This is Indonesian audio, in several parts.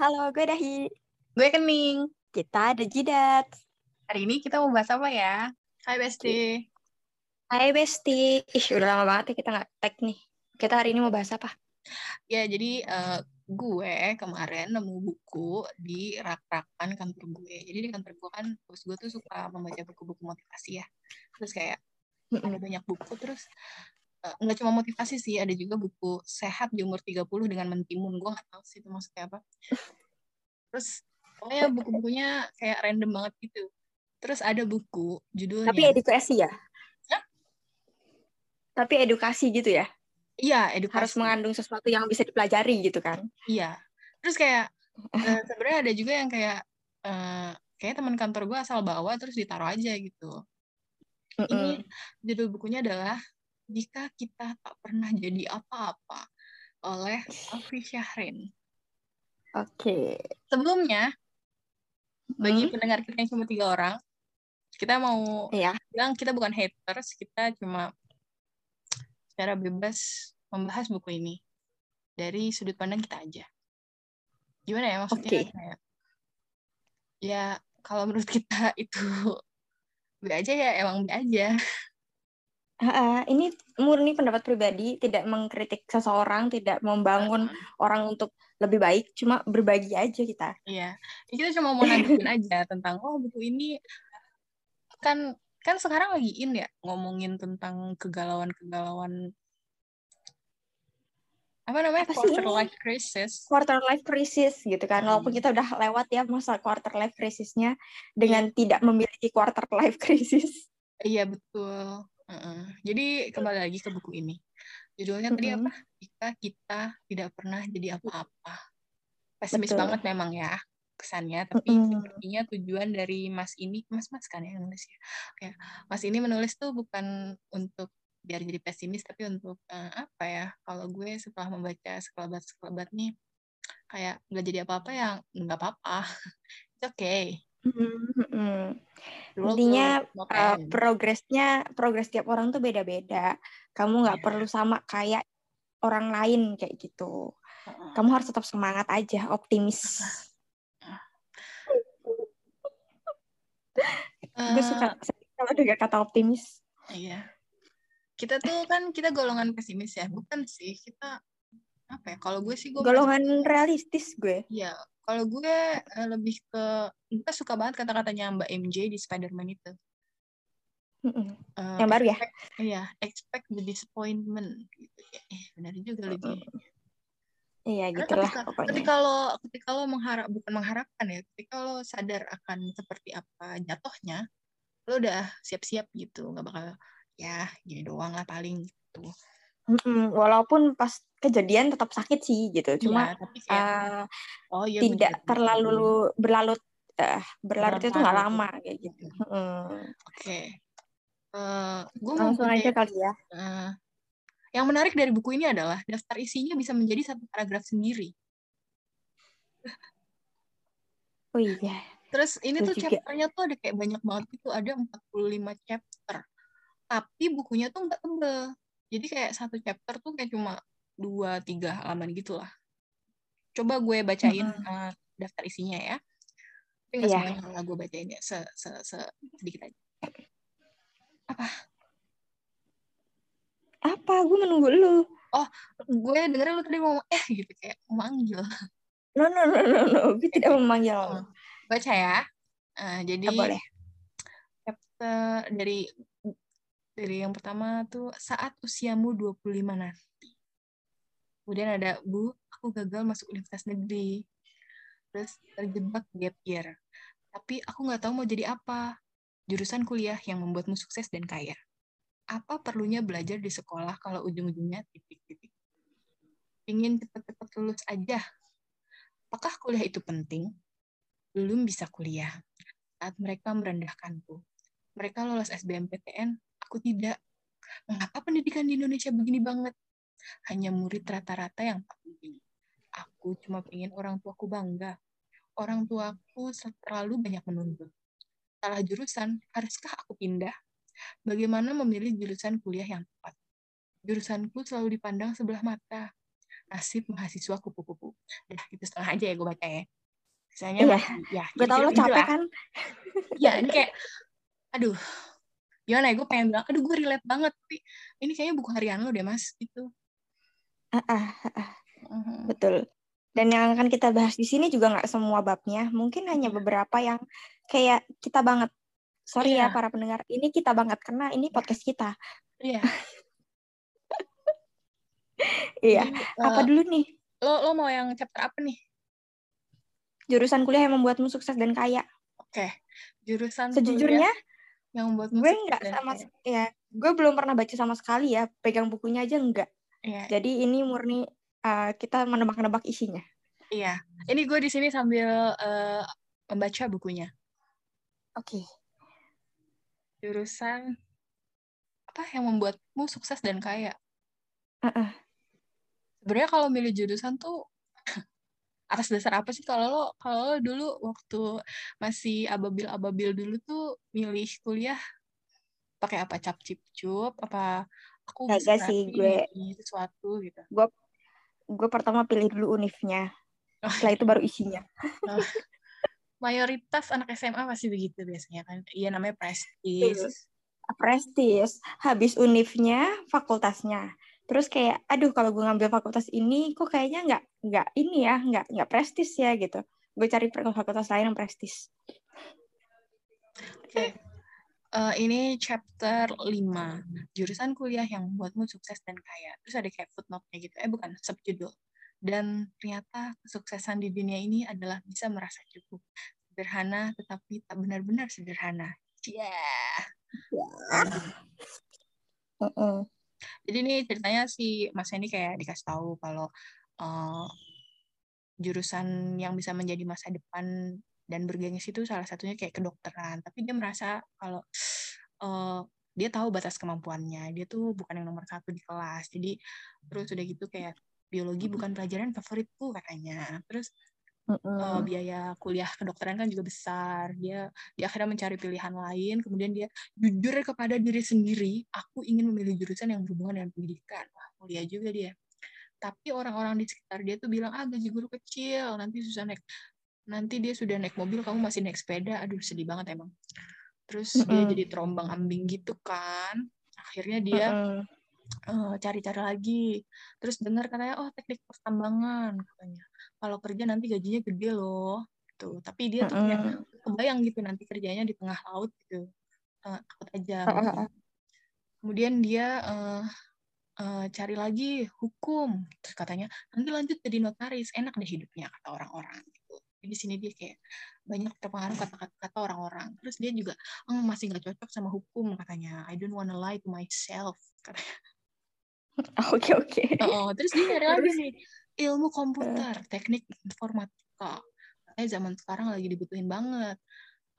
Halo, gue Dahi. Gue Kening. Kita ada Jidat. Hari ini kita mau bahas apa ya? Hai Besti. Hai Besti. Ih, udah lama banget ya kita nggak tag nih. Kita hari ini mau bahas apa? Ya, jadi uh, gue kemarin nemu buku di rak-rakan kantor gue. Jadi di kantor gue kan, terus gue tuh suka membaca buku-buku motivasi ya. Terus kayak ada banyak buku, terus nggak cuma motivasi sih, ada juga buku sehat di umur 30 dengan mentimun. Gue nggak tahu sih itu maksudnya apa. Terus pokoknya buku-bukunya kayak random banget gitu. Terus ada buku judulnya. Tapi edukasi ya? Hah? Tapi edukasi gitu ya? Iya, edukasi. Harus mengandung sesuatu yang bisa dipelajari gitu kan? Iya. Terus kayak uh, sebenarnya ada juga yang kayak uh, kayak teman kantor gue asal bawa terus ditaruh aja gitu. Ini judul bukunya adalah Jika Kita Tak Pernah Jadi Apa-apa oleh Alfi Syahrin. Oke. Okay. Sebelumnya, bagi hmm? pendengar kita yang cuma tiga orang, kita mau yeah. bilang kita bukan haters, kita cuma secara bebas membahas buku ini dari sudut pandang kita aja. Gimana ya maksudnya? Okay. Kayak, ya kalau menurut kita itu B aja ya emang B aja. Uh, ini murni pendapat pribadi, tidak mengkritik seseorang, tidak membangun uh. orang untuk lebih baik, cuma berbagi aja kita. Iya, kita cuma mau nanggepin aja tentang oh buku ini kan kan sekarang lagi in ya ngomongin tentang kegalauan-kegalauan apa namanya apa quarter sih? life crisis quarter life crisis gitu kan hmm. walaupun kita udah lewat ya masa quarter life crisisnya dengan yeah. tidak memiliki quarter life crisis iya betul jadi kembali lagi ke buku ini. Judulnya mm -hmm. tadi apa? Jika kita tidak pernah jadi apa-apa. Pesimis betul. banget memang ya kesannya. Tapi mm. sepertinya tujuan dari mas ini mas mas kan ya nulis ya? Kayak mas ini menulis tuh bukan untuk biar jadi pesimis tapi untuk uh, apa ya? Kalau gue setelah membaca sekelebat sekelebat nih kayak nggak jadi apa-apa ya nggak apa-apa. It's okay Mm-hmm. Intinya uh, progresnya progres tiap orang tuh beda-beda. Kamu nggak yeah. perlu sama kayak orang lain kayak gitu. Kamu harus tetap semangat aja, optimis. Uh, gue suka kalau juga kata optimis. Iya kita tuh kan kita golongan pesimis ya bukan sih kita apa ya? Kalau gue sih gue golongan realistis gue. Ya kalau gue uh, lebih ke gue suka banget kata-katanya Mbak MJ di Spider-Man itu. Uh, yang baru ya? iya expect the disappointment gitu. Eh benar juga lagi iya gitu lah pokoknya. ketika kalau ketika lo mengharap bukan mengharapkan ya ketika lo sadar akan seperti apa jatuhnya lo udah siap-siap gitu nggak bakal ya gini doang lah paling gitu. Mm-mm, walaupun pas kejadian tetap sakit sih gitu. Cuma ya, tapi uh, oh, iya, tidak bener, terlalu berlarut uh, berlarut itu nggak lama kayak gitu. Mm. oke. Okay. uh, eh, gue langsung aja kali ya. uh, yang menarik dari buku ini adalah daftar isinya bisa menjadi satu paragraf sendiri. Oh iya. Terus ini itu tuh juga. chapternya tuh ada kayak banyak banget itu ada 45 chapter. Tapi bukunya tuh nggak tebel. Jadi kayak satu chapter tuh kayak cuma dua tiga halaman gitulah. Coba gue bacain hmm. uh, daftar isinya ya. Tapi nggak yeah. semuanya lah gue bacain ya. Se, se, se sedikit aja. Apa? Apa? Gue menunggu lu. Oh gue dengerin lu tadi ngomong eh gitu kayak memanggil. No no no no no. Gue tidak memanggil oh, baca ya. Uh, jadi boleh. chapter dari dari yang pertama tuh saat usiamu 25 nanti. Kemudian ada, Bu, aku gagal masuk universitas negeri. Terus terjebak gap year. Tapi aku nggak tahu mau jadi apa. Jurusan kuliah yang membuatmu sukses dan kaya. Apa perlunya belajar di sekolah kalau ujung-ujungnya titik-titik? Ingin cepat-cepat lulus aja. Apakah kuliah itu penting? Belum bisa kuliah. Saat mereka merendahkanku. Mereka lolos SBMPTN, Aku tidak. Mengapa pendidikan di Indonesia begini banget? Hanya murid rata-rata yang tak penting. Aku cuma pengen orang tuaku bangga. Orang tuaku terlalu banyak menuntut. Salah jurusan, haruskah aku pindah? Bagaimana memilih jurusan kuliah yang tepat? Jurusanku selalu dipandang sebelah mata. nasib mahasiswa kupu-kupu. Dah, itu setengah aja ya gue baca ya. Misalnya iya. ya. Gue tau lo capek kan? ya, ini kayak, aduh, gimana ya, gue pengen bilang, aduh gue relate banget, tapi ini kayaknya buku harian lo deh, Mas, itu. Ah, ah, ah. Uh-huh. Betul. Dan yang akan kita bahas di sini juga nggak semua babnya, mungkin hanya iya. beberapa yang kayak kita banget. Sorry yeah. ya para pendengar, ini kita banget karena ini podcast kita. Iya. iya. apa uh, dulu nih? Lo lo mau yang chapter apa nih? Jurusan kuliah yang membuatmu sukses dan kaya. Oke. Okay. Jurusan Sejujurnya yang membuatmu gue nggak sama kaya. ya, gue belum pernah baca sama sekali ya, pegang bukunya aja enggak. Iya. Jadi ini murni uh, kita menebak-nebak isinya. Iya. Ini gue di sini sambil uh, membaca bukunya. Oke. Okay. Jurusan apa yang membuatmu sukses dan kaya? Uh-uh. Sebenarnya kalau milih jurusan tuh atas dasar apa sih kalau lo kalau lo dulu waktu masih ababil-ababil dulu tuh milih kuliah pakai apa cap cip cup apa aku bisa sih gue sesuatu gitu. gue gue pertama pilih dulu univnya. Oh. setelah itu baru isinya. Oh. mayoritas anak SMA masih begitu biasanya kan. Iya namanya prestis. Prestis. Habis univnya fakultasnya. Terus kayak aduh kalau gue ngambil fakultas ini kok kayaknya nggak nggak ini ya nggak nggak prestis ya gitu. Gue cari fakultas lain yang prestis. Oke. okay. Uh, ini chapter 5 jurusan kuliah yang membuatmu sukses dan kaya. Terus ada kayak footnote-nya gitu. Eh bukan subjudul. Dan ternyata kesuksesan di dunia ini adalah bisa merasa cukup sederhana tetapi tak benar-benar sederhana. Yeah Uh -uh. Jadi ini ceritanya si Mas ini kayak dikasih tahu kalau uh, jurusan yang bisa menjadi masa depan dan bergengsi itu salah satunya kayak kedokteran. Tapi dia merasa kalau uh, dia tahu batas kemampuannya. Dia tuh bukan yang nomor satu di kelas. Jadi terus udah gitu kayak biologi bukan pelajaran favoritku katanya. Terus uh, biaya kuliah kedokteran kan juga besar. Dia dia akhirnya mencari pilihan lain, kemudian dia jujur kepada diri sendiri, aku ingin memilih jurusan yang berhubungan dengan pendidikan. Wah, kuliah juga dia. Tapi orang-orang di sekitar dia tuh bilang, ah gaji guru kecil, nanti susah naik. Nanti dia sudah naik mobil, kamu masih naik sepeda. Aduh, sedih banget emang. Terus uh -uh. dia jadi terombang ambing gitu kan. Akhirnya dia uh -uh. cari-cari lagi. Terus dengar katanya, oh teknik pertambangan katanya kalau kerja nanti gajinya gede loh tuh tapi dia tuh kayak kebayang gitu nanti kerjanya di tengah laut gitu uh, takut aja kemudian dia uh, uh, cari lagi hukum terus katanya nanti lanjut jadi notaris enak deh hidupnya kata orang-orang gitu di sini dia kayak banyak terpengaruh kata-kata orang-orang terus dia juga oh, masih nggak cocok sama hukum katanya I don't wanna lie to myself katanya Oke oke. Oh, terus dia nyari lagi nih ilmu komputer, teknik informatika. Kayak zaman sekarang lagi dibutuhin banget.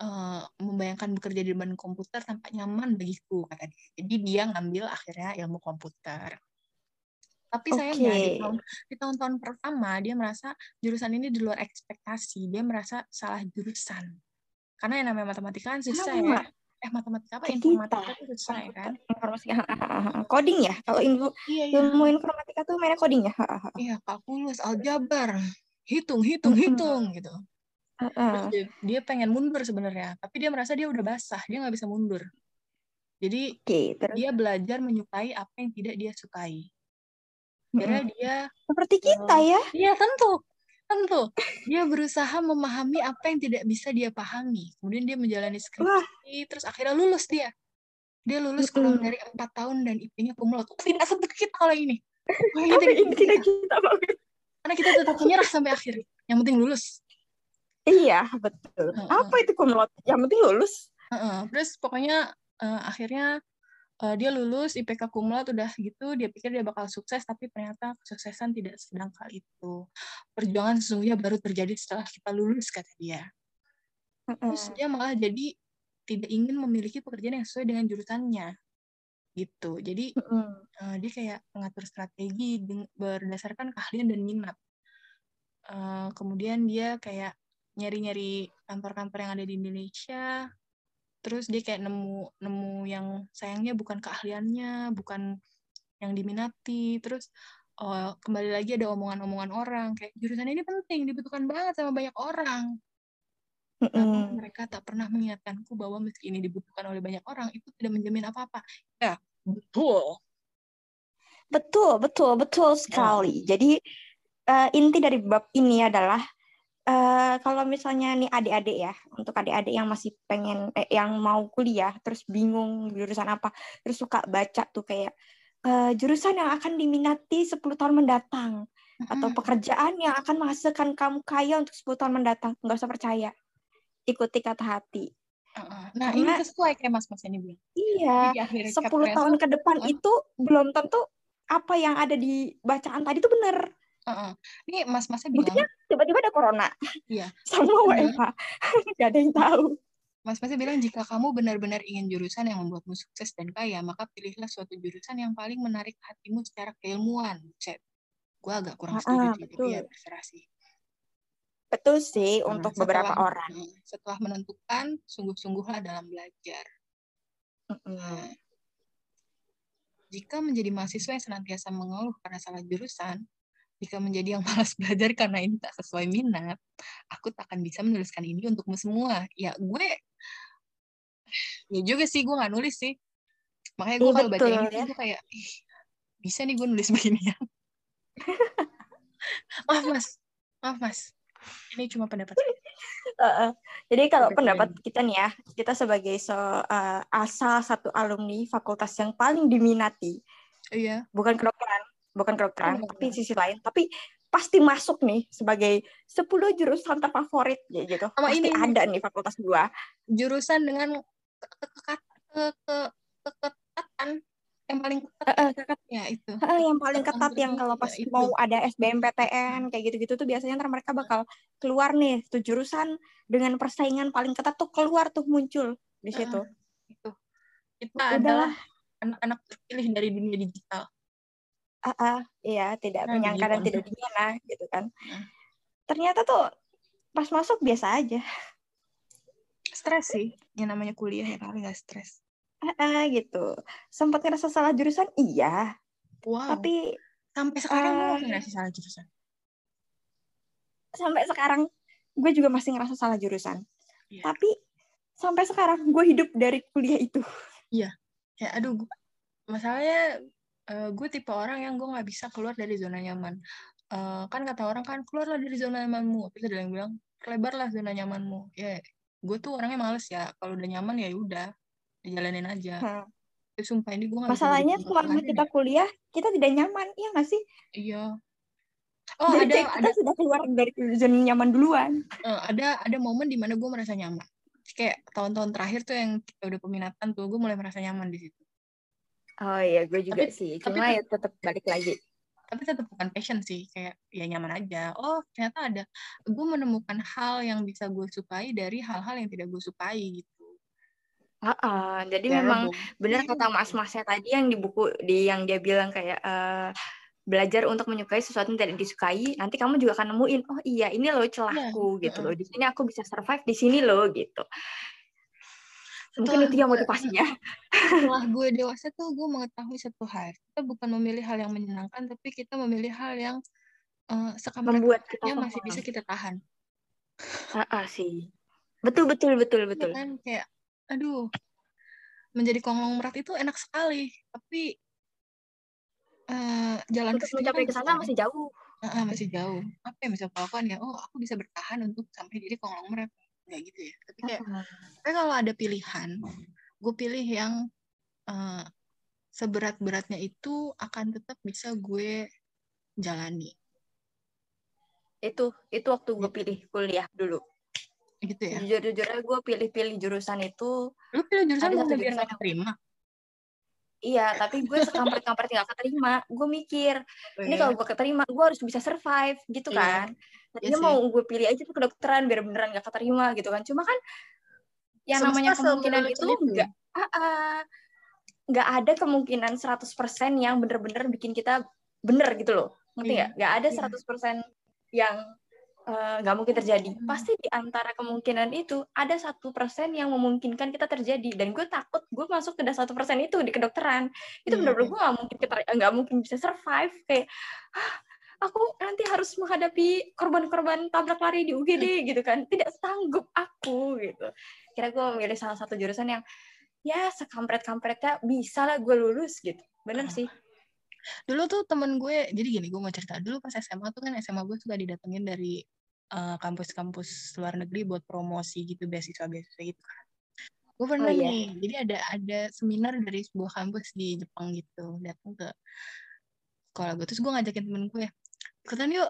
Uh, membayangkan bekerja di depan komputer tampak nyaman bagiku kata dia. Jadi dia ngambil akhirnya ilmu komputer. Tapi okay. sayangnya di tahun di tahun-tahun pertama dia merasa jurusan ini di luar ekspektasi. Dia merasa salah jurusan. Karena yang namanya matematika kan susah ya. Eh matematika apa? Informatika itu susah ya kan? Informatika coding ya? Kalau ilmu iya, iya. ilmu informatika tuh mainnya coding ya? Iya kalkulus aljabar. Hitung hitung hitung gitu. Terus dia, dia pengen mundur sebenarnya. Tapi dia merasa dia udah basah dia nggak bisa mundur. Jadi okay, terus. dia belajar menyukai apa yang tidak dia sukai Karena dia seperti kita uh, ya. iya tentu tentu. Dia berusaha memahami apa yang tidak bisa dia pahami. Kemudian dia menjalani skripsi Wah. terus akhirnya lulus dia. Dia lulus mm -hmm. kurang dari empat tahun dan IP-nya kumulat tidak seperti kita kalau ini ini tidak, ini tidak kita banget karena kita tetap menyerah sampai akhir. Yang penting lulus. Iya betul. Uh -uh. apa itu kumulat yang penting lulus? Uh -uh. terus pokoknya uh, akhirnya uh, dia lulus IPK kumulat udah gitu dia pikir dia bakal sukses tapi ternyata kesuksesan tidak sedangkal itu. Perjuangan sesungguhnya baru terjadi setelah kita lulus kata dia. Terus dia malah jadi tidak ingin memiliki pekerjaan yang sesuai dengan jurusannya gitu. Jadi uh, dia kayak mengatur strategi berdasarkan keahlian dan minat. Uh, kemudian dia kayak nyari-nyari kantor-kantor yang ada di Indonesia terus dia kayak nemu nemu yang sayangnya bukan keahliannya bukan yang diminati. Terus oh, kembali lagi ada omongan-omongan orang kayak jurusan ini penting dibutuhkan banget sama banyak orang. Mm -mm. mereka tak pernah mengingatkanku bahwa meski ini dibutuhkan oleh banyak orang itu tidak menjamin apa-apa. Ya betul. Betul betul betul sekali. Ya. jadi uh, inti dari bab ini adalah Uh, kalau misalnya nih adik-adik ya, untuk adik-adik yang masih pengen, eh, yang mau kuliah, terus bingung jurusan apa, terus suka baca tuh kayak uh, jurusan yang akan diminati 10 tahun mendatang atau pekerjaan yang akan menghasilkan kamu kaya untuk 10 tahun mendatang. Nggak usah percaya. Ikuti kata hati. Nah, Karena, ini sesuai kayak Mas-Mas ini bilang. Iya, 10 tahun ke depan uh, itu belum tentu apa yang ada di bacaan tadi itu benar. Uh-uh. Ini mas-masnya bilang. Buktinya tiba-tiba ada corona. Iya. Sama WFH. Gak ada yang tahu. Mas-masnya bilang jika kamu benar-benar ingin jurusan yang membuatmu sukses dan kaya, maka pilihlah suatu jurusan yang paling menarik hatimu secara keilmuan. Chat. Gue agak kurang setuju, tapi ya terserah sih. Betul sih nah, untuk setelah, beberapa orang. Setelah menentukan, sungguh-sungguhlah dalam belajar. Nah, jika menjadi mahasiswa yang senantiasa mengeluh karena salah jurusan, jika menjadi yang malas belajar karena ini tak sesuai minat, aku tak akan bisa menuliskan ini untukmu semua. Ya gue, ya juga sih gue nggak nulis sih. Makanya gue ya, kalau baca ini ya. gue kayak, Ih, bisa nih gue nulis begini ya. maaf mas, maaf mas. Ini cuma pendapat. Uh, uh. Jadi kalau pendapat kita nih ya, kita sebagai so, uh, asal satu alumni fakultas yang paling diminati, iya. bukan kedokteran, bukan kedokteran, oh, tapi sisi lain. Tapi pasti masuk nih sebagai 10 jurusan terfavorit ya gitu. Sama pasti ini ada nih fakultas gua. Jurusan dengan keketatan yang paling ketat uh, ya itu. Uh, yang paling ketat yang kalau pas ya, mau ada SBMPTN kayak gitu-gitu tuh biasanya ntar mereka bakal keluar nih tuh jurusan dengan persaingan paling ketat tuh keluar tuh muncul di situ. Uh, itu. Kita Udah. adalah anak-anak terpilih dari dunia digital ah, ah iya tidak nah, menyangka dan tidak di mana gitu kan. Nah. ternyata tuh pas masuk biasa aja. Stres sih yang namanya kuliah ya kali nggak stres. Ah, ah gitu. Sempat ngerasa salah jurusan? Iya. Wow. tapi sampai sekarang uh, ngerasa salah jurusan? Sampai sekarang gue juga masih ngerasa salah jurusan. Yeah. tapi sampai sekarang gue hidup dari kuliah itu. Iya. Kayak aduh masalahnya uh, gue tipe orang yang gue nggak bisa keluar dari zona nyaman uh, kan kata orang kan keluarlah dari zona nyamanmu tapi ada yang bilang lebarlah zona nyamanmu ya gue tuh orangnya males ya kalau udah nyaman ya udah dijalanin aja hmm. Tapi sumpah ini gue gak masalahnya selama kita kuliah kita tidak nyaman iya nggak sih iya Oh, Jadi ada, kita ada, sudah keluar dari zona nyaman duluan. Uh, ada ada momen di mana gue merasa nyaman. Kayak tahun-tahun terakhir tuh yang udah peminatan tuh, gue mulai merasa nyaman di situ. Oh iya, gue juga tapi, sih. Cuma tapi, ya tetap balik lagi. Tapi tetap bukan passion sih, kayak ya nyaman aja. Oh ternyata ada, gue menemukan hal yang bisa gue sukai dari hal-hal yang tidak gue sukai gitu. Uh, uh, jadi ya, memang benar kata mas-masnya tadi yang di buku di yang dia bilang kayak uh, belajar untuk menyukai sesuatu yang tidak disukai, nanti kamu juga akan nemuin, oh iya ini loh celahku ya, gitu uh, loh. Di sini aku bisa survive di sini loh gitu mungkin itu yang motivasinya. setelah gue dewasa tuh gue mengetahui satu hal. Kita bukan memilih hal yang menyenangkan tapi kita memilih hal yang uh, membuat kita masih bisa kita tahan. Ah, sih. Betul betul betul iya betul. kan? Kayak aduh menjadi konglomerat itu enak sekali tapi uh, jalan ke mencapai ke sana masih jauh. Uh, masih jauh. Apa yang bisa kulakukan ya oh aku bisa bertahan untuk sampai jadi konglomerat kayak gitu ya tapi kayak tapi kalau ada pilihan gue pilih yang uh, seberat-beratnya itu akan tetap bisa gue jalani itu itu waktu gue gitu. pilih kuliah dulu gitu ya jujur jujurnya gue pilih-pilih jurusan itu lu pilih jurusan ada biar nggak terima Iya, tapi gue sekampret-kampret gak keterima. Gue mikir, oh, ini iya. kalau gue keterima, gue harus bisa survive, gitu iya. kan. Tadinya iya mau gue pilih aja tuh kedokteran, biar beneran gak keterima, gitu kan. Cuma kan, yang namanya kemungkinan itu enggak, uh, uh, nggak ada kemungkinan 100% yang bener-bener bikin kita bener gitu loh. Ngerti nggak? Iya. Gak ada 100% iya. yang eh, nggak uh, mungkin terjadi. Hmm. Pasti di antara kemungkinan itu ada satu persen yang memungkinkan kita terjadi. Dan gue takut gue masuk ke satu persen itu di kedokteran. Itu yeah. benar-benar gue nggak mungkin nggak mungkin bisa survive kayak. Ah, aku nanti harus menghadapi korban-korban tabrak lari di UGD gitu kan. Tidak sanggup aku gitu. Kira gue memilih salah satu jurusan yang ya sekampret-kampretnya bisa lah gue lulus gitu. Bener sih. Dulu tuh temen gue jadi gini gue mau cerita. Dulu pas SMA tuh kan SMA gue suka didatengin dari uh, kampus-kampus luar negeri buat promosi gitu beasiswa-beasiswa gitu kan. Gue pernah oh, iya. nih jadi ada ada seminar dari sebuah kampus di Jepang gitu. Datang ke sekolah gue terus gue ngajakin temen gue ikutan yuk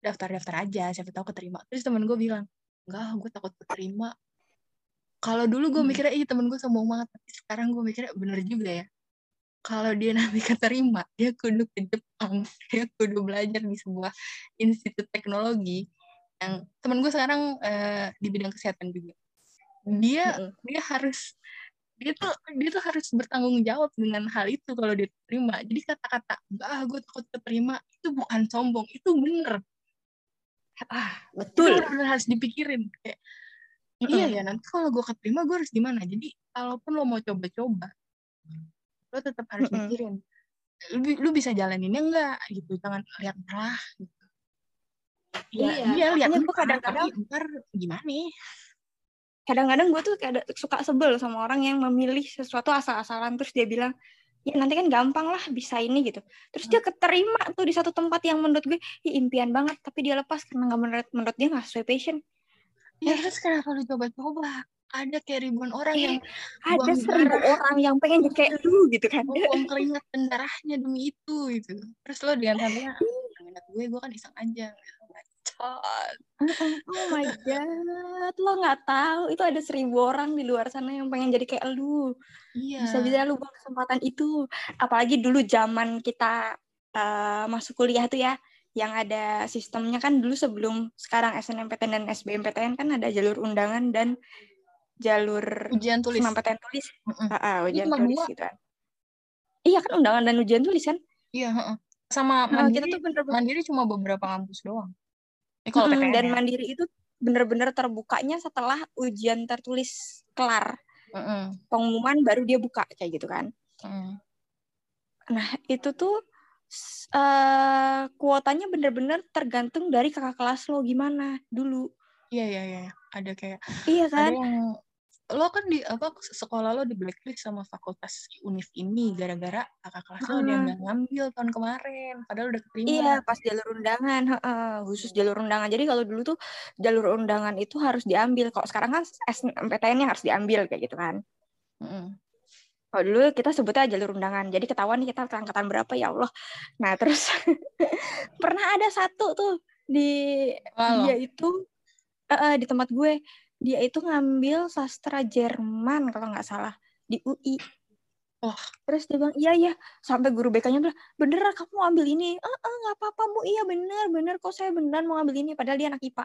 daftar-daftar aja siapa tahu keterima. Terus temen gue bilang enggak gue takut keterima. Kalau dulu gue hmm. mikirnya iya temen gue sombong banget. Tapi sekarang gue mikirnya bener juga ya. Kalau dia nanti keterima dia kudu ke Jepang. Dia kudu belajar di sebuah institut teknologi yang temen gue sekarang uh, di bidang kesehatan juga. Dia mm -hmm. dia harus dia tuh dia tuh harus bertanggung jawab dengan hal itu kalau dia terima. Jadi kata-kata ah gue takut keterima itu bukan sombong itu bener. Ah betul. itu harus dipikirin. Kayak iya ya nanti kalau gue keterima gue harus gimana? Jadi kalaupun lo mau coba-coba lo tetap harus mm-hmm. mikirin lu, lu bisa jalaninnya enggak? Gitu jangan lihat lah gitu. Ya, iya, iya lihat kadang-kadang ntar gimana kadang-kadang gue tuh kayak suka sebel sama orang yang memilih sesuatu asal-asalan terus dia bilang ya nanti kan gampang lah bisa ini gitu. Terus dia hmm. keterima tuh di satu tempat yang menurut gue ya, impian banget tapi dia lepas karena nggak menurut menurut dia nggak sesuai passion. Ya eh. terus kenapa lu coba-coba? Ada kayak ribuan orang eh, yang ada seribu orang yang pengen jadi kayak lu gitu kan. Buang keringat dan darahnya demi itu gitu. Terus lo dengan santai gue gue kan iseng aja god. Oh my god lo nggak tahu. Itu ada seribu orang di luar sana yang pengen jadi kayak lu. Iya. bisa bisa lu buat kesempatan itu. Apalagi dulu zaman kita uh, masuk kuliah tuh ya yang ada sistemnya kan dulu sebelum sekarang SNMPTN dan SBMPTN kan ada jalur undangan dan jalur ujian tulis. SNMPTN tulis. Mm -mm. Uh, uh, ujian tulis gitu kan. Iya kan undangan dan ujian tulis kan? Iya uh, uh. sama mandiri, kita tuh bener -bener. mandiri cuma beberapa kampus doang Eh, kalau dan ya. mandiri itu benar-benar terbukanya setelah ujian tertulis kelar. Mm Pengumuman baru dia buka kayak gitu kan. Mm. Nah itu tuh uh, kuotanya benar-benar tergantung dari kakak kelas lo gimana dulu. Iya iya iya. Ada kayak. Iya kan. Ada yang lo kan di apa sekolah lo di blacklist sama fakultas univ ini gara-gara kakak kelas lo dia nggak ngambil tahun kemarin padahal udah keterima. Iya pas jalur undangan uh, khusus jalur undangan. Jadi kalau dulu tuh jalur undangan itu harus diambil. Kalau sekarang kan SNMPTN yang harus diambil kayak gitu kan. Mm. kalau dulu kita sebutnya jalur undangan. Jadi ketahuan nih kita angkatan berapa ya Allah. Nah terus pernah ada satu tuh di Halo. dia itu uh, di tempat gue dia itu ngambil sastra Jerman kalau nggak salah di UI. Oh. Terus dia bilang, iya iya. Sampai guru BK-nya bilang, bener kamu ambil ini. Ah, ah nggak apa-apa bu, iya bener, bener kok saya bener mau ambil ini. Padahal dia anak IPA.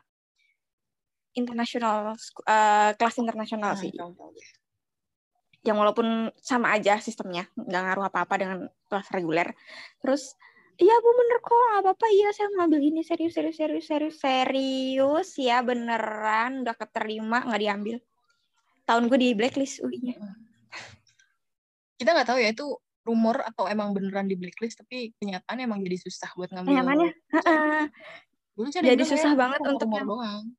Internasional, uh, kelas internasional sih. Yang walaupun sama aja sistemnya, nggak ngaruh apa-apa dengan kelas reguler. Terus iya bu bener kok. Nggak apa-apa. Iya saya ngambil ini. Serius serius serius serius. Serius? Ya beneran. Udah keterima nggak diambil. Tahun gue di blacklist UI-nya kita nggak tahu ya itu rumor atau emang beneran di blacklist tapi kenyataan emang jadi susah buat ngambil. Kenyataannya jadi susah ya, banget untuk rumor doang.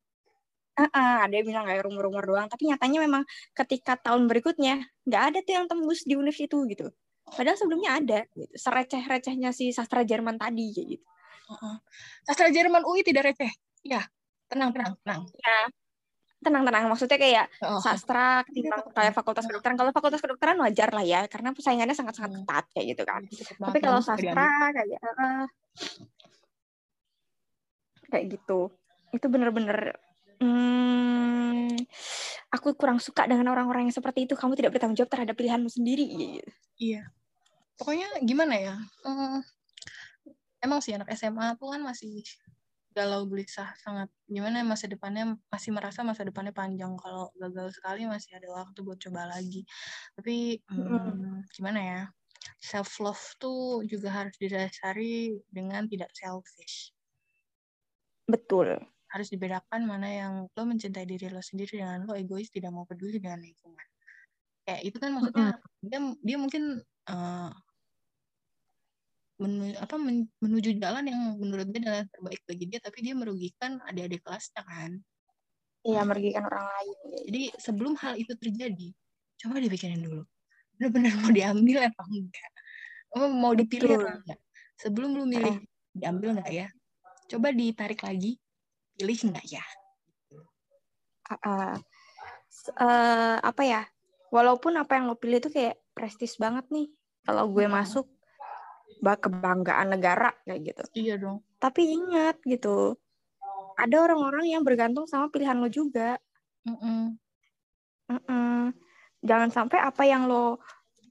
Uh, uh, ada yang bilang kayak rumor-rumor doang, tapi nyatanya memang ketika tahun berikutnya nggak ada tuh yang tembus di univ itu gitu. Padahal sebelumnya ada, gitu. sereceh-recehnya si sastra Jerman tadi, kayak gitu. Uh-uh. Sastra Jerman UI tidak receh. Ya, tenang, tenang, tenang. Ya, tenang, tenang. Maksudnya kayak oh. sastra ketimbang kayak fakultas kedokteran. Kalau fakultas kedokteran wajar lah ya, karena persaingannya sangat-sangat ketat kayak gitu kan. Tapi kalau sastra kayak uh, kayak gitu, itu bener-bener hmm, aku kurang suka dengan orang-orang yang seperti itu. Kamu tidak bertanggung jawab terhadap pilihanmu sendiri. Gitu. Iya. Pokoknya gimana ya? Hmm, emang sih anak SMA tuh kan masih galau gelisah sangat. Gimana ya, masa depannya masih merasa masa depannya panjang. Kalau gagal sekali masih ada waktu buat coba lagi. Tapi hmm, gimana ya? Self love tuh juga harus didasari dengan tidak selfish. Betul harus dibedakan mana yang lo mencintai diri lo sendiri dengan lo egois tidak mau peduli dengan lingkungan. Kayak itu kan maksudnya mm-hmm. dia dia mungkin uh, menu, apa men, menuju jalan yang menurut dia adalah terbaik bagi dia tapi dia merugikan adik-adik kelasnya kan. Iya merugikan orang lain. Jadi sebelum hal itu terjadi coba dipikirin dulu. Benar-benar mau diambil atau enggak? Mau dipilih enggak? Sebelum lu milih diambil enggak ya? Coba ditarik lagi pilih enggak ya uh, uh, apa ya walaupun apa yang lo pilih itu kayak prestis banget nih kalau gue hmm. masuk bak kebanggaan negara kayak gitu iya dong tapi ingat gitu ada orang-orang yang bergantung sama pilihan lo juga mm -mm. Mm -mm. jangan sampai apa yang lo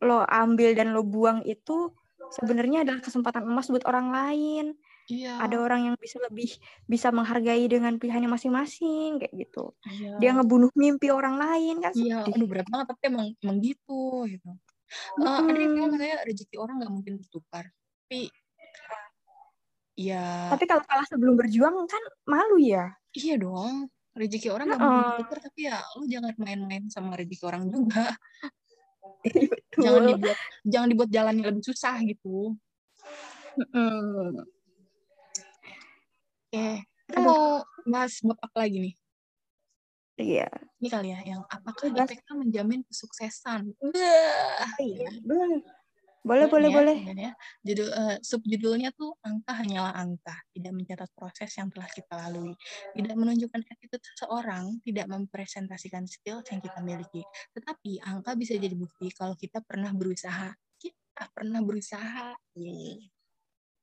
lo ambil dan lo buang itu sebenarnya adalah kesempatan emas buat orang lain. Iya. Ada orang yang bisa lebih bisa menghargai dengan pilihannya masing-masing kayak gitu. Iya. Dia ngebunuh mimpi orang lain kan. Iya, aduh berat banget tapi emang emang gitu gitu. Hmm. Uh, ada yang bilang katanya rezeki orang nggak mungkin bertukar. Tapi ya Tapi kalau kalah sebelum berjuang kan malu ya. Iya dong. Rezeki orang nggak uh -uh. mungkin bertukar tapi ya lu jangan main-main sama rezeki orang juga. jangan dibuat jangan dibuat jalannya lebih susah gitu mm. Oke kita mau bahas bab apa lagi nih Iya. Ini kali ya, yang apakah IPK menjamin kesuksesan? Iya, belum. Boleh, boleh, ya, boleh. Ya. Judul uh, subjudulnya tuh angka hanyalah angka, tidak mencatat proses yang telah kita lalui, tidak menunjukkan attitude seseorang, tidak mempresentasikan skill yang kita miliki. Tetapi angka bisa jadi bukti kalau kita pernah berusaha. Kita pernah berusaha.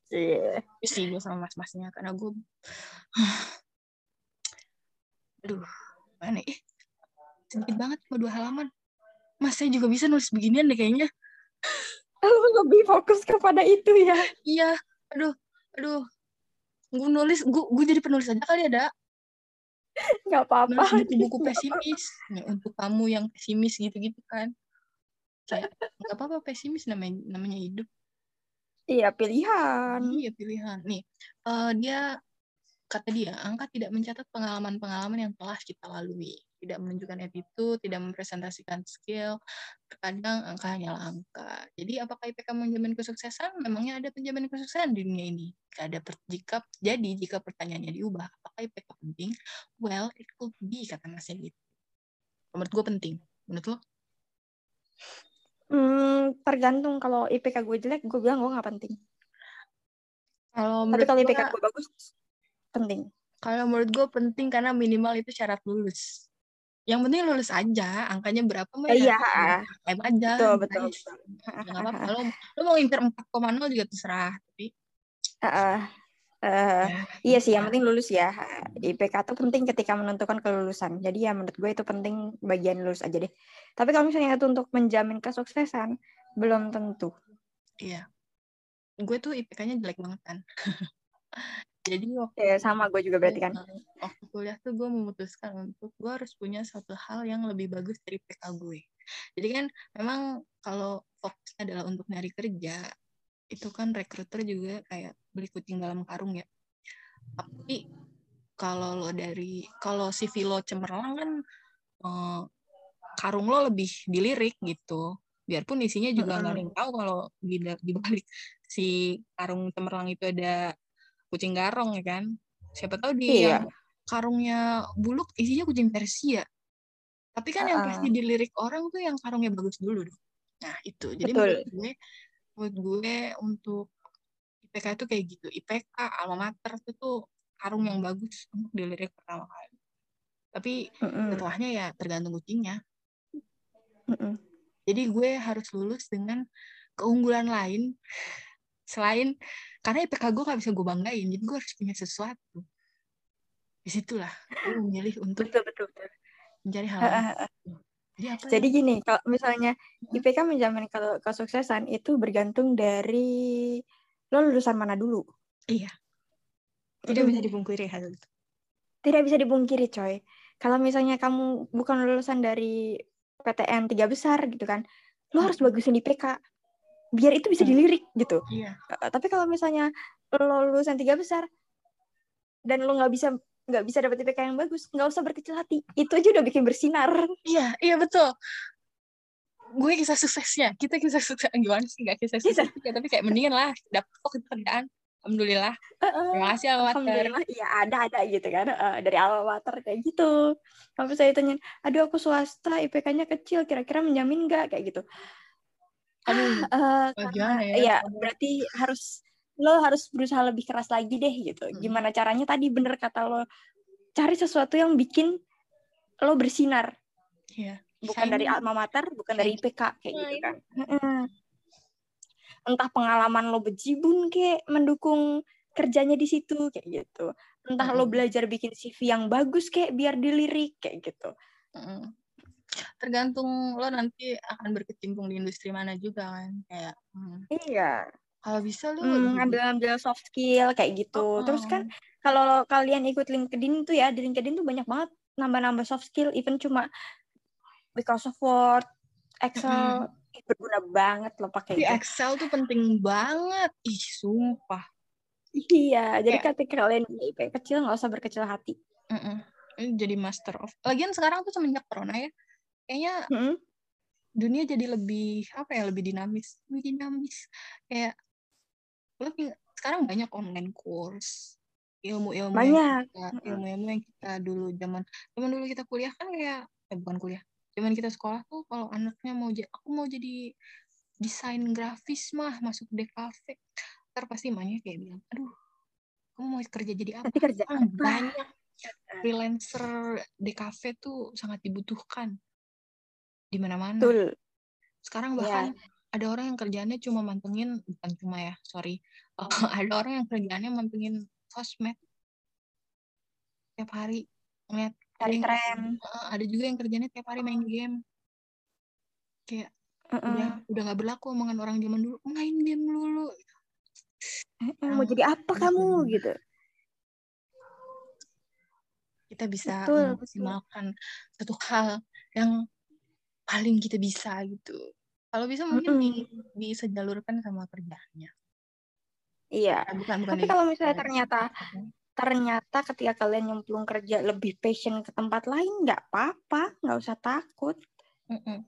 Iya. Yeah. Sih gue sama mas-masnya karena gue aduh, mana eh sedikit banget cuma dua halaman. Mas saya juga bisa nulis beginian deh kayaknya. Lu lebih fokus kepada itu ya? Iya. Aduh aduh. Gue nulis gue gue jadi penulis aja kali ada nggak apa-apa. Buku-buku pesimis. Nih untuk kamu yang pesimis gitu-gitu kan. Kayak nggak apa-apa pesimis namanya namanya hidup iya pilihan iya pilihan nih uh, dia kata dia angka tidak mencatat pengalaman-pengalaman yang telah kita lalui tidak menunjukkan attitude, tidak mempresentasikan skill, terkadang angka hanyalah angka. Jadi apakah IPK menjamin kesuksesan? Memangnya ada penjamin kesuksesan di dunia ini? Jika ada jika jadi jika pertanyaannya diubah, apakah IPK penting? Well, it could be kata Mas gitu. Menurut gue penting. Menurut lo? Hmm, tergantung kalau IPK gue jelek, gue bilang gue nggak penting. Kalau Tapi kalau IPK gue bagus, penting. Kalau menurut gue penting karena minimal itu syarat lulus yang penting lulus aja angkanya berapa mah ya iya M aja betul betul, betul. nggak apa-apa lo lo mau koma nol juga terserah tapi uh, uh, ya. iya sih yang penting lulus ya. IPK itu penting ketika menentukan kelulusan. Jadi ya menurut gue itu penting bagian lulus aja deh. Tapi kalau misalnya itu untuk menjamin kesuksesan belum tentu. Iya. Gue tuh IPK-nya jelek banget kan. Jadi waktu ya, sama gue juga berarti kan. Waktu kuliah tuh gue memutuskan untuk gue harus punya satu hal yang lebih bagus dari PK gue. Jadi kan memang kalau fokusnya adalah untuk nyari kerja itu kan rekruter juga kayak beli kucing dalam karung ya tapi kalau lo dari kalau CV lo cemerlang kan eh, karung lo lebih dilirik gitu biarpun isinya juga nggak mm -hmm. tahu kalau di, di balik si karung cemerlang itu ada kucing garong ya kan siapa tahu di iya. yang karungnya buluk isinya kucing Persia tapi kan uh -uh. yang pasti dilirik orang tuh yang karungnya bagus dulu dong nah itu jadi Betul. menurut gue menurut gue untuk IPK itu kayak gitu IPK alma mater itu tuh karung yang bagus untuk dilirik pertama kali tapi -uh. setelahnya ya tergantung kucingnya -uh. jadi gue harus lulus dengan keunggulan lain selain karena IPK gue gak bisa gue banggain jadi gue harus punya sesuatu di situlah gue memilih untuk betul, betul, betul. mencari hal jadi, jadi ya? gini kalau misalnya IPK menjamin kalau kesuksesan itu bergantung dari lo lulusan mana dulu. Iya. Tidak bisa dipungkiri hal itu. Tidak bisa dipungkiri coy. Kalau misalnya kamu bukan lulusan dari PTN tiga besar gitu kan lo harus bagusin IPK biar itu bisa dilirik gitu. Iya. Uh, tapi kalau misalnya lo lulusan tiga besar dan lo nggak bisa nggak bisa dapet IPK yang bagus. Nggak usah berkecil hati. Itu aja udah bikin bersinar. Iya iya betul. Gue kisah suksesnya. Kita kisah sukses gimana sih? Nggak kisah sukses kisah. tapi kayak mendingan lah dapet kerjaan. Alhamdulillah. Terima kasih alhamdulillah. Iya ada ada gitu kan. Uh, dari alma mater kayak gitu. Kalau saya tanya aduh aku swasta IPK-nya kecil kira-kira menjamin nggak? Kayak gitu. Aduh, uh, karena, ya? ya berarti harus lo harus berusaha lebih keras lagi deh gitu. Hmm. Gimana caranya tadi bener kata lo cari sesuatu yang bikin lo bersinar. Yeah. Bukan dari alma mater, bukan dari IPK kayak gitu kan. Entah pengalaman lo bejibun kayak mendukung kerjanya di situ kayak gitu. Entah lo belajar bikin CV yang bagus kayak biar dilirik kayak gitu. Tergantung lo nanti akan berkecimpung di industri mana juga kan kayak. Hmm. Iya kalau bisa lu hmm, ngambil-ngambil soft skill kayak gitu. Oh, Terus kan kalau kalian ikut LinkedIn tuh ya di LinkedIn tuh banyak banget nambah-nambah soft skill even cuma Microsoft Word, Excel mm. berguna banget loh pakai itu. Excel tuh penting banget. Ih, sumpah. Iya, jadi ya. ketika kalian IP kecil nggak usah berkecil hati. Mm -mm. Jadi master of. Lagian sekarang tuh semenjak corona ya, kayaknya mm -hmm. dunia jadi lebih apa ya lebih dinamis, lebih dinamis. Kayak sekarang banyak online course. Ilmu-ilmu banyak. ilmu-ilmu yang kita dulu zaman zaman dulu kita kuliah kan kayak eh bukan kuliah zaman kita sekolah tuh kalau anaknya mau jadi aku mau jadi desain grafis mah masuk DKV ntar pasti emaknya kayak bilang aduh kamu mau kerja jadi apa? Nanti kerja apa? banyak freelancer DKV tuh sangat dibutuhkan. Di mana-mana. Sekarang bahkan yeah ada orang yang kerjanya cuma mantengin bukan cuma ya sorry. Uh, ada orang yang kerjanya mantengin sosmed. Tiap hari ngeliat cari tren uh, ada juga yang kerjanya tiap hari main game. Kayak uh -uh. udah udah gak berlaku omongan orang zaman dulu main game dulu. Mau jadi apa kamu gitu. Kita bisa memaksimalkan satu hal yang paling kita bisa gitu kalau bisa mungkin mm -hmm. di, disejalurkan sama kerjanya. Iya. Nah, bukan, bukan Tapi kalau misalnya ternyata ternyata ketika kalian nyemplung kerja lebih passion ke tempat lain nggak apa-apa, nggak usah takut. Mm -mm.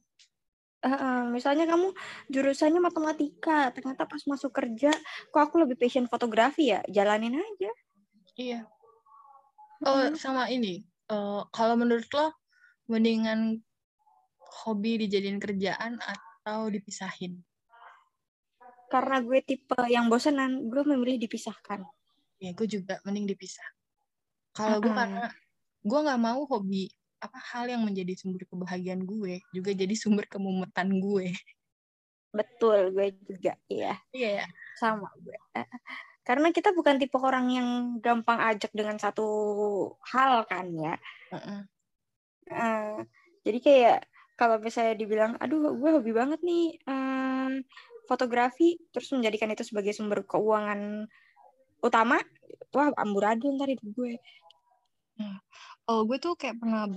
Uh, misalnya kamu jurusannya matematika, ternyata pas masuk kerja, kok aku lebih passion fotografi ya, jalanin aja. Iya. Oh, hmm. sama ini. Uh, kalau menurut lo, mendingan hobi dijadiin kerjaan atau atau dipisahin? Karena gue tipe yang bosenan, gue memilih dipisahkan. Ya, gue juga mending dipisah. Kalau uh -uh. gue karena gue nggak mau hobi apa hal yang menjadi sumber kebahagiaan gue juga jadi sumber kemumetan gue. Betul, gue juga, iya. Iya, yeah. sama gue. Karena kita bukan tipe orang yang gampang ajak dengan satu hal kan ya. Uh -uh. Uh, jadi kayak kalau misalnya dibilang, aduh gue hobi banget nih um, fotografi, terus menjadikan itu sebagai sumber keuangan utama, wah amburadul ntar hidup gue. Oh gue tuh kayak pernah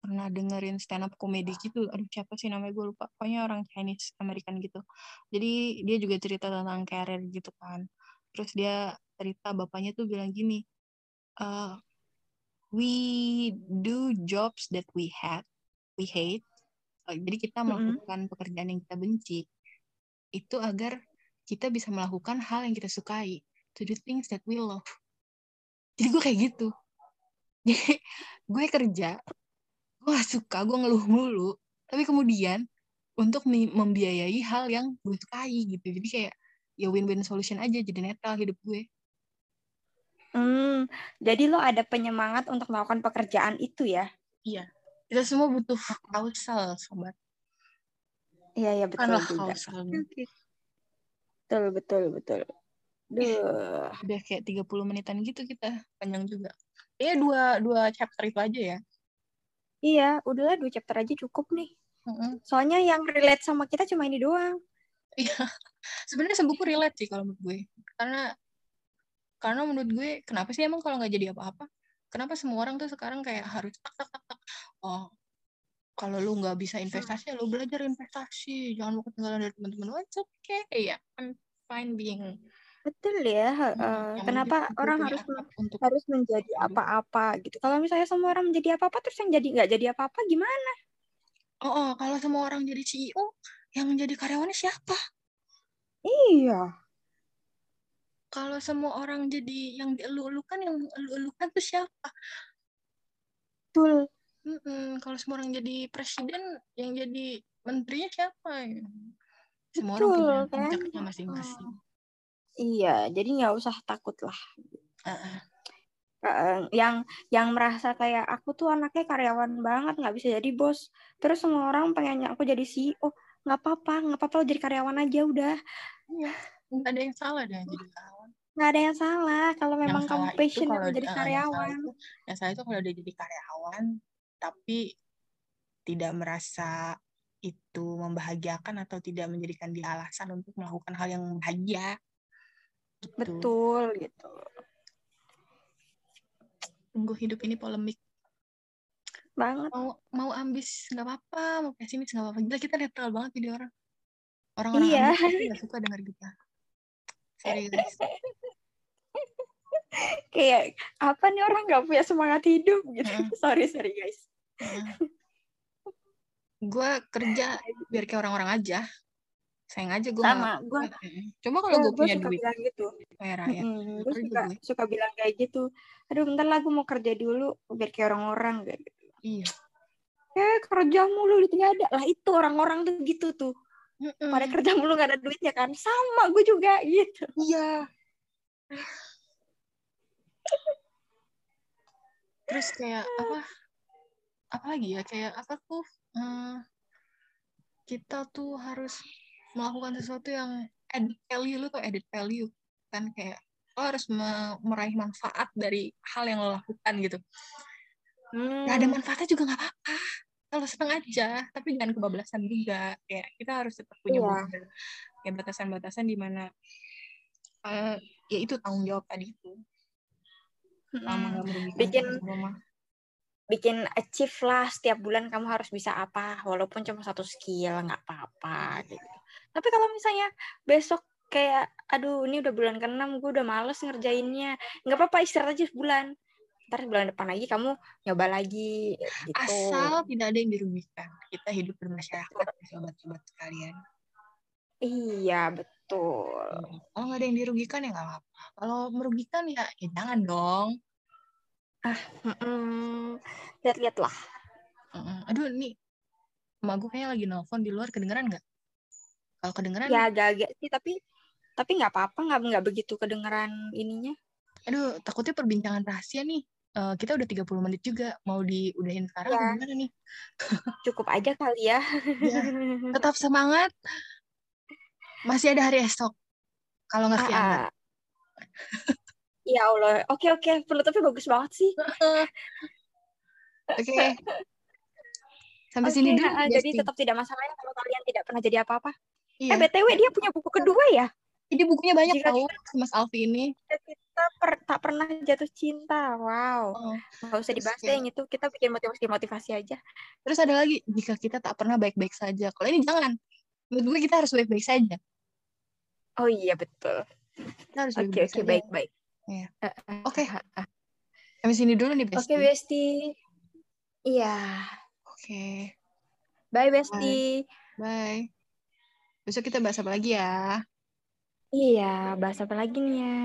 pernah dengerin stand up komedi gitu, aduh siapa sih namanya gue lupa, pokoknya orang Chinese American gitu. Jadi dia juga cerita tentang karir gitu kan. Terus dia cerita bapaknya tuh bilang gini, uh, we do jobs that we had, we hate, jadi kita melakukan mm-hmm. pekerjaan yang kita benci itu agar kita bisa melakukan hal yang kita sukai. To do things that we love. Jadi gue kayak gitu. Jadi gue kerja gue gak suka gue ngeluh mulu. Tapi kemudian untuk membiayai hal yang gue sukai gitu. Jadi kayak ya win-win solution aja jadi netral hidup gue. Hmm jadi lo ada penyemangat untuk melakukan pekerjaan itu ya? Iya kita semua butuh kausal, sobat. Iya, iya betul Bukanlah juga. Kausal. Betul, betul, betul. Duh. Udah kayak 30 menitan gitu kita. Panjang juga. Iya, dua, dua chapter itu aja ya. Iya, udahlah dua chapter aja cukup nih. Soalnya yang relate sama kita cuma ini doang. Iya. Sebenarnya sebuku relate sih kalau menurut gue. Karena karena menurut gue kenapa sih emang kalau nggak jadi apa-apa? Kenapa semua orang tuh sekarang kayak harus tak tak tak tak oh kalau lu nggak bisa investasi lu belajar investasi jangan mau ketinggalan dari teman-teman it's okay ya yeah, I'm fine being Betul ya. Uh, kenapa orang harus untuk harus menjadi apa-apa gitu? Kalau misalnya semua orang menjadi apa-apa terus yang jadi nggak jadi apa-apa gimana? Oh, oh, kalau semua orang jadi CEO, yang menjadi karyawannya siapa? Iya. Kalau semua orang jadi yang dielu-elukan, yang elu-elukan tuh siapa? Betul. Mm -mm. Kalau semua orang jadi presiden, yang jadi menterinya siapa? Semua Betul, orang punya puncaknya masing-masing. Oh. Iya, jadi nggak usah takut lah. Uh -uh. Uh, yang yang merasa kayak aku tuh anaknya karyawan banget nggak bisa jadi bos terus semua orang pengennya aku jadi CEO nggak apa-apa nggak apa-apa jadi karyawan aja udah iya nggak ada yang salah deh jadi nggak ada yang salah kalau memang kamu passion kalau jadi karyawan yang salah, itu, yang salah itu kalau udah jadi karyawan tapi tidak merasa itu membahagiakan atau tidak menjadikan dia alasan untuk melakukan hal yang bahagia Gitu. Betul gitu. Tunggu hidup ini polemik. Banget. Mau mau ambis nggak apa-apa, mau pesimis nggak apa-apa. Gila kita netral banget jadi orang. Orang-orang iya. ambis nggak suka dengar kita. Serius. Kayak apa nih orang nggak punya semangat hidup gitu. Uh. sorry sorry guys. Uh. Gue kerja biar kayak orang-orang aja. Sayang aja gue sama gue coba kalau gue punya duit bilang gitu. kayak rakyat. Hmm, gue suka gue. suka bilang kayak gitu. Aduh bentar lah gue mau kerja dulu biar kayak orang-orang gitu. Iya. Eh kerja mulu duitnya ada. Lah itu orang-orang tuh gitu tuh. Mm-mm. pada kerja mulu gak ada duitnya kan? Sama gue juga gitu. Iya terus kayak apa? Apa lagi ya? Kayak apa tuh? Uh, kita tuh harus melakukan sesuatu yang edit value. Lu tuh edit value kan? Kayak lo harus meraih manfaat dari hal yang lo lakukan gitu. Hmm. gak ada manfaatnya juga nggak apa-apa. Kalau seneng aja tapi jangan kebablasan juga. Kayak kita harus tetap punya yeah. ya batasan-batasan di mana uh, ya itu tanggung jawab tadi itu hmm. bikin bikin achieve lah setiap bulan kamu harus bisa apa walaupun cuma satu skill nggak apa-apa gitu. Tapi kalau misalnya besok kayak aduh ini udah bulan ke-6 gue udah males ngerjainnya. Nggak apa-apa istirahat aja sebulan. Ntar bulan depan lagi kamu nyoba lagi gitu. asal tidak ada yang dirugikan kita hidup bermasyarakat sobat-sobat sekalian. Iya betul kalau nggak ada yang dirugikan ya nggak apa-apa kalau merugikan ya, ya jangan dong ah mm, lihat-lihat lah aduh nih emak gue kayaknya lagi nelfon di luar kedengeran nggak kalau kedengeran ya agak-agak sih tapi tapi nggak apa-apa nggak nggak begitu kedengeran ininya. Aduh, takutnya perbincangan rahasia nih. Uh, kita udah 30 menit juga mau diudahin sekarang ya. gimana nih? Cukup aja kali ya. ya. Tetap semangat. Masih ada hari esok. Kalau nggak kiamat. ya Allah. Oke oke, penutupnya bagus banget sih. oke. Okay. Sampai okay, sini dulu. Nah, jadi tetap tidak masalah ya kalau kalian tidak pernah jadi apa-apa. Iya. Eh BTW dia punya buku kedua ya? Jadi bukunya banyak Jika tahu Mas Alfi ini. Kita per, tak pernah jatuh cinta. Wow. Oh. Gak usah dibahas deh yang itu. Kita bikin motivasi-motivasi aja. Terus ada lagi, jika kita tak pernah baik-baik saja. Kalau ini jangan. Menurut gue kita harus baik-baik saja. Oh iya, betul. Kita harus baik-baik Oke, baik-baik. Iya. Oke. Okay. Sampai sini dulu nih, Besti. Oke, okay, Besti. Iya. Oke. Okay. Bye, Besti. Bye. Bye. Besok kita bahas apa lagi ya? Iya, bahas apa lagi nih ya?